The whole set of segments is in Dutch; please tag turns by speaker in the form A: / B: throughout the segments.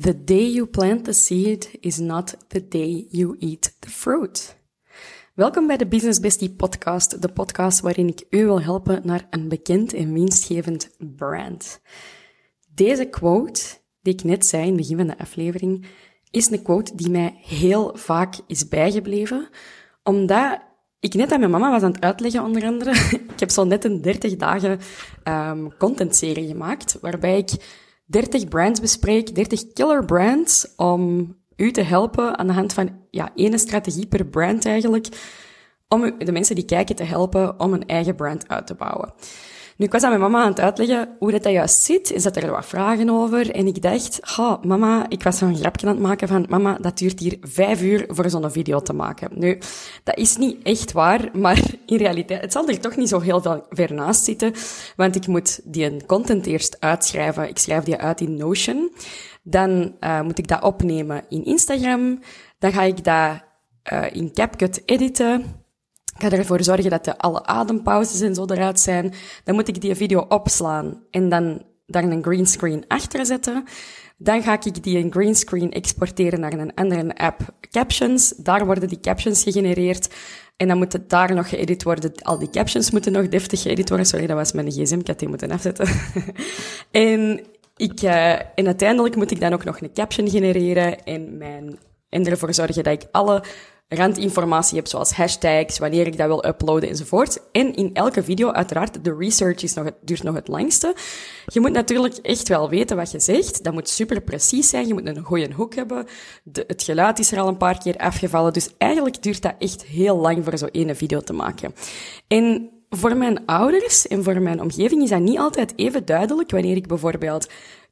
A: The day you plant the seed is not the day you eat the fruit. Welkom bij de Business Bestie podcast, de podcast waarin ik u wil helpen naar een bekend en winstgevend brand. Deze quote, die ik net zei in het begin van de aflevering, is een quote die mij heel vaak is bijgebleven, omdat ik net aan mijn mama was aan het uitleggen, onder andere. ik heb zo net een 30 dagen um, contentserie gemaakt, waarbij ik 30 brands bespreek, 30 killer brands, om u te helpen aan de hand van ja, ene strategie per brand eigenlijk, om de mensen die kijken te helpen om een eigen brand uit te bouwen. Nu, ik was aan mijn mama aan het uitleggen hoe dat, dat juist zit. En zat er wat vragen over. En ik dacht, oh, mama, ik was zo'n grapje aan het maken van, mama, dat duurt hier vijf uur voor zo'n video te maken. Nu, dat is niet echt waar, maar in realiteit, het zal er toch niet zo heel veel ver naast zitten. Want ik moet die content eerst uitschrijven. Ik schrijf die uit in Notion. Dan uh, moet ik dat opnemen in Instagram. Dan ga ik dat uh, in CapCut editen. Ga ervoor zorgen dat de alle adempauzes en zo eruit zijn. Dan moet ik die video opslaan en dan daar een greenscreen achter zetten. Dan ga ik die een greenscreen exporteren naar een andere app, Captions. Daar worden die captions gegenereerd. En dan moet het daar nog geëdit worden. Al die captions moeten nog deftig geëdit worden. Sorry, dat was mijn gsm. Ik had die moeten afzetten. en, ik, uh, en uiteindelijk moet ik dan ook nog een caption genereren en, mijn, en ervoor zorgen dat ik alle randinformatie heb, zoals hashtags, wanneer ik dat wil uploaden enzovoort. En in elke video, uiteraard, de research is nog het, duurt nog het langste. Je moet natuurlijk echt wel weten wat je zegt. Dat moet super precies zijn. Je moet een goede hoek hebben. De, het geluid is er al een paar keer afgevallen. Dus eigenlijk duurt dat echt heel lang voor zo'n ene video te maken. En voor mijn ouders en voor mijn omgeving is dat niet altijd even duidelijk wanneer ik bijvoorbeeld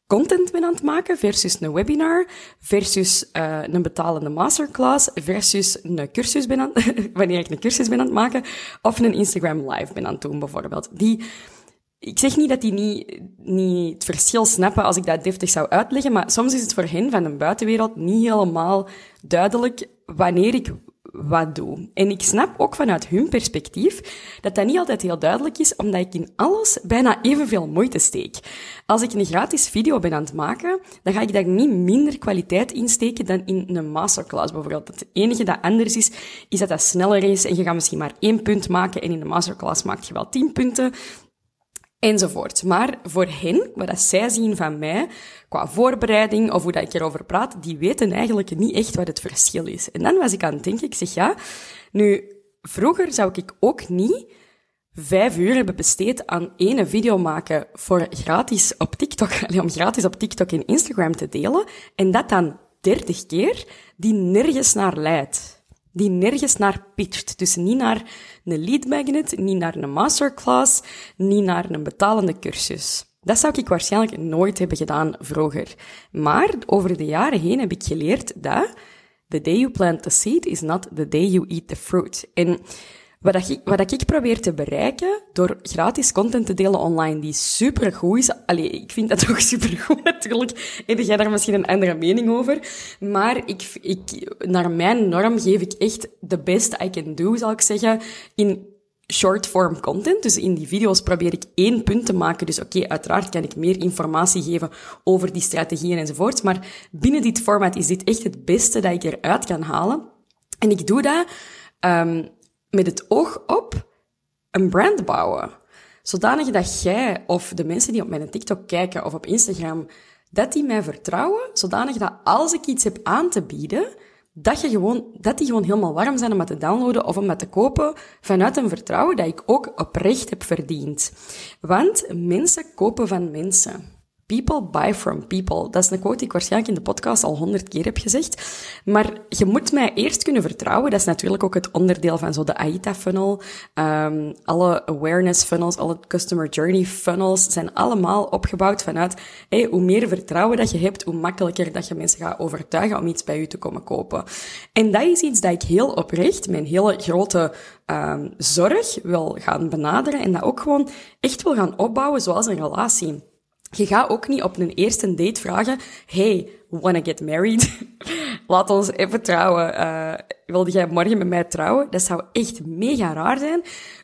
A: content ben aan het maken versus een webinar versus uh, een betalende masterclass versus een cursus ben aan, wanneer ik een cursus ben aan het maken of een Instagram live ben aan het doen bijvoorbeeld. Die, ik zeg niet dat die niet, niet het verschil snappen als ik dat deftig zou uitleggen, maar soms is het voor hen van de buitenwereld niet helemaal duidelijk wanneer ik wat doe. En ik snap ook vanuit hun perspectief dat dat niet altijd heel duidelijk is, omdat ik in alles bijna evenveel moeite steek. Als ik een gratis video ben aan het maken, dan ga ik daar niet minder kwaliteit in steken dan in een masterclass bijvoorbeeld. Het enige dat anders is, is dat dat sneller is en je gaat misschien maar één punt maken en in de masterclass maak je wel tien punten enzovoort. Maar voor hen, wat zij zien van mij, qua voorbereiding of hoe dat ik erover praat, die weten eigenlijk niet echt wat het verschil is. En dan was ik aan het denken, ik zeg ja, nu, vroeger zou ik ook niet vijf uur hebben besteed aan ene video maken voor gratis op TikTok, om gratis op TikTok en Instagram te delen, en dat dan dertig keer, die nergens naar leidt. Die nergens naar pitcht. Dus niet naar een lead magnet, niet naar een masterclass, niet naar een betalende cursus. Dat zou ik waarschijnlijk nooit hebben gedaan vroeger. Maar over de jaren heen heb ik geleerd dat the day you plant the seed is not the day you eat the fruit. Wat, ik, wat ik probeer te bereiken door gratis content te delen online die supergoed is. Allee, ik vind dat toch supergoed natuurlijk. Heb jij daar misschien een andere mening over? Maar ik, ik, naar mijn norm geef ik echt the best I can do, zal ik zeggen, in short-form content. Dus in die video's probeer ik één punt te maken. Dus oké, uiteraard kan ik meer informatie geven over die strategieën enzovoort. Maar binnen dit format is dit echt het beste dat ik eruit kan halen. En ik doe dat um, met het oog op een brand bouwen. Zodanig dat jij of de mensen die op mijn TikTok kijken of op Instagram, dat die mij vertrouwen, zodanig dat als ik iets heb aan te bieden, dat, je gewoon, dat die gewoon helemaal warm zijn om het te downloaden of om het te kopen vanuit een vertrouwen dat ik ook oprecht heb verdiend. Want mensen kopen van mensen. People buy from people. Dat is een quote die ik waarschijnlijk in de podcast al honderd keer heb gezegd. Maar je moet mij eerst kunnen vertrouwen. Dat is natuurlijk ook het onderdeel van zo de AITA-funnel. Um, alle awareness funnels, alle customer journey funnels zijn allemaal opgebouwd vanuit hey, hoe meer vertrouwen dat je hebt, hoe makkelijker dat je mensen gaat overtuigen om iets bij je te komen kopen. En dat is iets dat ik heel oprecht, mijn hele grote um, zorg wil gaan benaderen en dat ook gewoon echt wil gaan opbouwen zoals een relatie. Je gaat ook niet op een eerste date vragen, hey, wanna get married? Laat ons even trouwen. Uh, wilde jij morgen met mij trouwen? Dat zou echt mega raar zijn.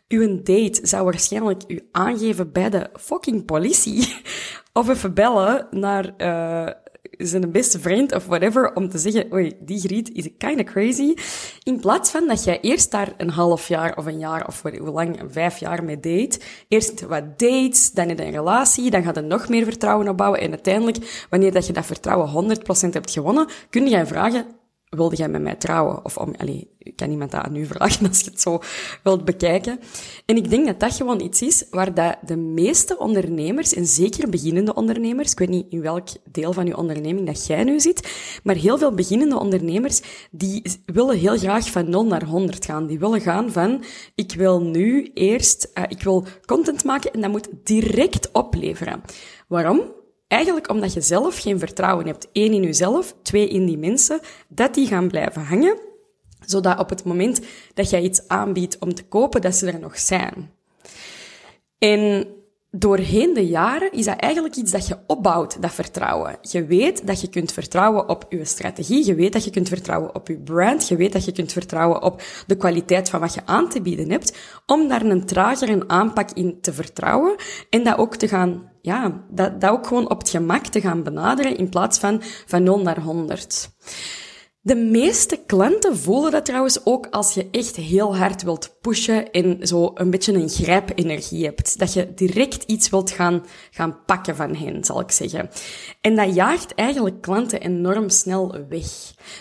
A: Uw date zou waarschijnlijk u aangeven bij de fucking politie. of even bellen naar uh, zijn beste vriend of whatever, om te zeggen, oei, die griet is kinda crazy. In plaats van dat jij eerst daar een half jaar of een jaar of hoe lang, vijf jaar mee date. Eerst wat dates, dan in een relatie, dan gaat er nog meer vertrouwen opbouwen. En uiteindelijk, wanneer dat je dat vertrouwen 100% hebt gewonnen, kun je vragen, wilde jij met mij trouwen? Of om, allee, kan iemand dat aan u vragen als je het zo wilt bekijken. En ik denk dat dat gewoon iets is waar dat de meeste ondernemers, en zeker beginnende ondernemers, ik weet niet in welk deel van uw onderneming dat jij nu zit, maar heel veel beginnende ondernemers, die willen heel graag van 0 naar 100 gaan. Die willen gaan van, ik wil nu eerst, uh, ik wil content maken en dat moet direct opleveren. Waarom? Eigenlijk omdat je zelf geen vertrouwen hebt. Eén in jezelf, twee in die mensen, dat die gaan blijven hangen, zodat op het moment dat jij iets aanbiedt om te kopen, dat ze er nog zijn. En doorheen de jaren is dat eigenlijk iets dat je opbouwt, dat vertrouwen. Je weet dat je kunt vertrouwen op je strategie, je weet dat je kunt vertrouwen op je brand, je weet dat je kunt vertrouwen op de kwaliteit van wat je aan te bieden hebt, om daar een tragere aanpak in te vertrouwen en dat ook te gaan, ja, dat, dat ook gewoon op het gemak te gaan benaderen in plaats van van 0 naar 100. De meeste klanten voelen dat trouwens ook als je echt heel hard wilt pushen en zo een beetje een grijpenergie hebt. Dat je direct iets wilt gaan, gaan pakken van hen, zal ik zeggen. En dat jaagt eigenlijk klanten enorm snel weg.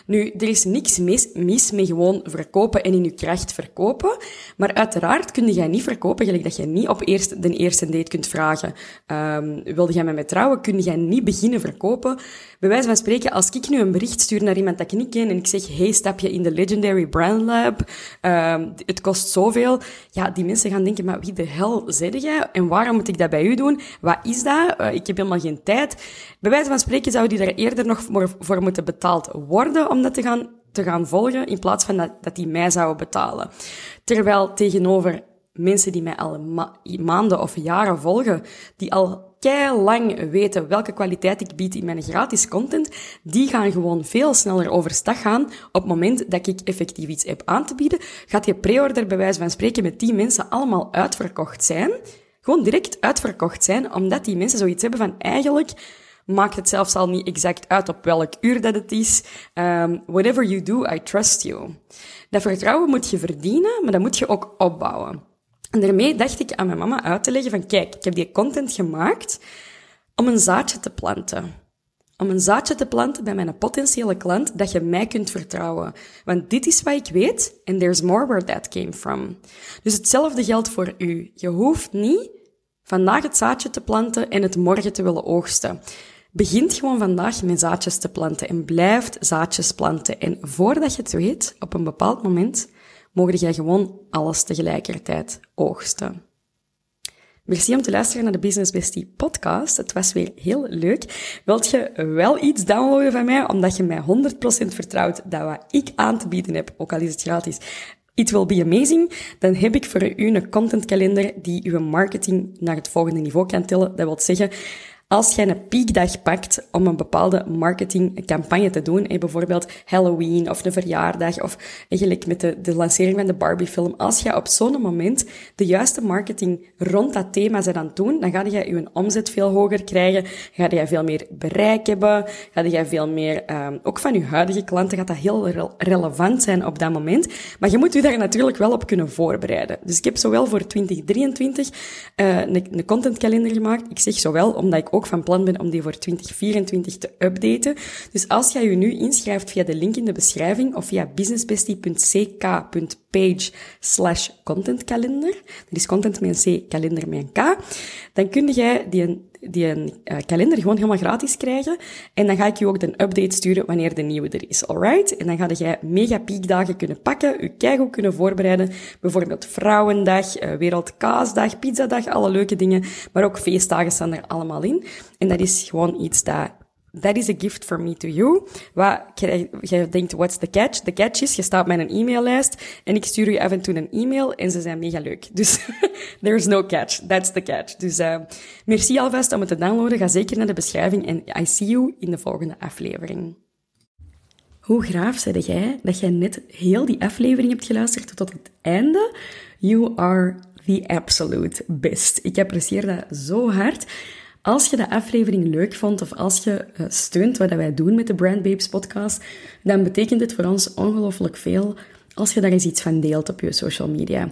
A: Nu, er is niks mis, mis met gewoon verkopen en in je kracht verkopen. Maar uiteraard kun jij niet verkopen, gelijk dat je niet op eerst, de eerste date kunt vragen. Um, wilde jij met mij trouwen? Kun jij niet beginnen verkopen? Bij van spreken, als ik nu een bericht stuur naar iemand dat ik niet en ik zeg, hey, stap je in de Legendary Brand Lab? Um, het kost zoveel. Ja, die mensen gaan denken, maar wie de hel zit jij? En waarom moet ik dat bij u doen? Wat is dat? Uh, ik heb helemaal geen tijd. Bij wijze van spreken zou die daar eerder nog voor, moeten betaald worden om dat te gaan, te gaan volgen, in plaats van dat, dat die mij zouden betalen. Terwijl tegenover mensen die mij al ma maanden of jaren volgen, die al lang weten welke kwaliteit ik bied in mijn gratis content, die gaan gewoon veel sneller overstag gaan. Op het moment dat ik effectief iets heb aan te bieden, gaat je pre-order bij wijze van spreken met die mensen allemaal uitverkocht zijn. Gewoon direct uitverkocht zijn, omdat die mensen zoiets hebben van eigenlijk maakt het zelfs al niet exact uit op welk uur dat het is. Um, whatever you do, I trust you. Dat vertrouwen moet je verdienen, maar dat moet je ook opbouwen. En daarmee dacht ik aan mijn mama uit te leggen van, kijk, ik heb die content gemaakt om een zaadje te planten. om een zaadje te planten bij mijn potentiële klant dat je mij kunt vertrouwen. Want dit is wat ik weet and there's more where that came from. Dus hetzelfde geldt voor u. Je hoeft niet vandaag het zaadje te planten en het morgen te willen oogsten. Begint gewoon vandaag met zaadjes te planten en blijft zaadjes planten. En voordat je het weet, op een bepaald moment, mogen jij gewoon alles tegelijkertijd oogsten. Merci om te luisteren naar de Business Bestie podcast. Het was weer heel leuk. Wilt je wel iets downloaden van mij, omdat je mij 100% vertrouwt dat wat ik aan te bieden heb, ook al is het gratis, It will be amazing. Dan heb ik voor u een contentkalender die uw marketing naar het volgende niveau kan tillen. Dat wil zeggen, als jij een piekdag pakt om een bepaalde marketingcampagne te doen, bijvoorbeeld Halloween of een verjaardag of eigenlijk met de, de lancering van de Barbie-film, als je op zo'n moment de juiste marketing rond dat thema zet aan doen, dan ga je je omzet veel hoger krijgen, ga je veel meer bereik hebben, ga je veel meer, um, ook van je huidige klanten gaat dat heel relevant zijn op dat moment. Maar je moet je daar natuurlijk wel op kunnen voorbereiden. Dus ik heb zowel voor 2023 uh, een, een contentkalender gemaakt. Ik zeg zowel omdat ik ook van plan ben om die voor 2024 te updaten. Dus als jij je nu inschrijft via de link in de beschrijving of via businessbestie.ck.page slash contentkalender, dat is content met een C, kalender met een K, dan kun jij die die een uh, kalender gewoon helemaal gratis krijgen. En dan ga ik je ook een update sturen wanneer de nieuwe er is, alright? En dan ga jij mega piekdagen kunnen pakken, je keigoed kunnen voorbereiden. Bijvoorbeeld Vrouwendag, uh, Wereldkaasdag, Pizzadag, alle leuke dingen. Maar ook feestdagen staan er allemaal in. En dat is gewoon iets dat that is a gift for me to you. Wat, je denkt, what's the catch? The catch is, je staat op mijn e-maillijst en ik stuur je af en toe een e-mail en ze zijn mega leuk. Dus there's no catch. That's the catch. Dus uh, merci alvast om het te downloaden. Ga zeker naar de beschrijving en I see you in de volgende aflevering. Hoe graaf zei jij dat jij net heel die aflevering hebt geluisterd tot het einde? You are the absolute best. Ik apprecieer dat zo hard. Als je de aflevering leuk vond of als je uh, steunt wat wij doen met de Brand Babes podcast, dan betekent het voor ons ongelooflijk veel als je daar eens iets van deelt op je social media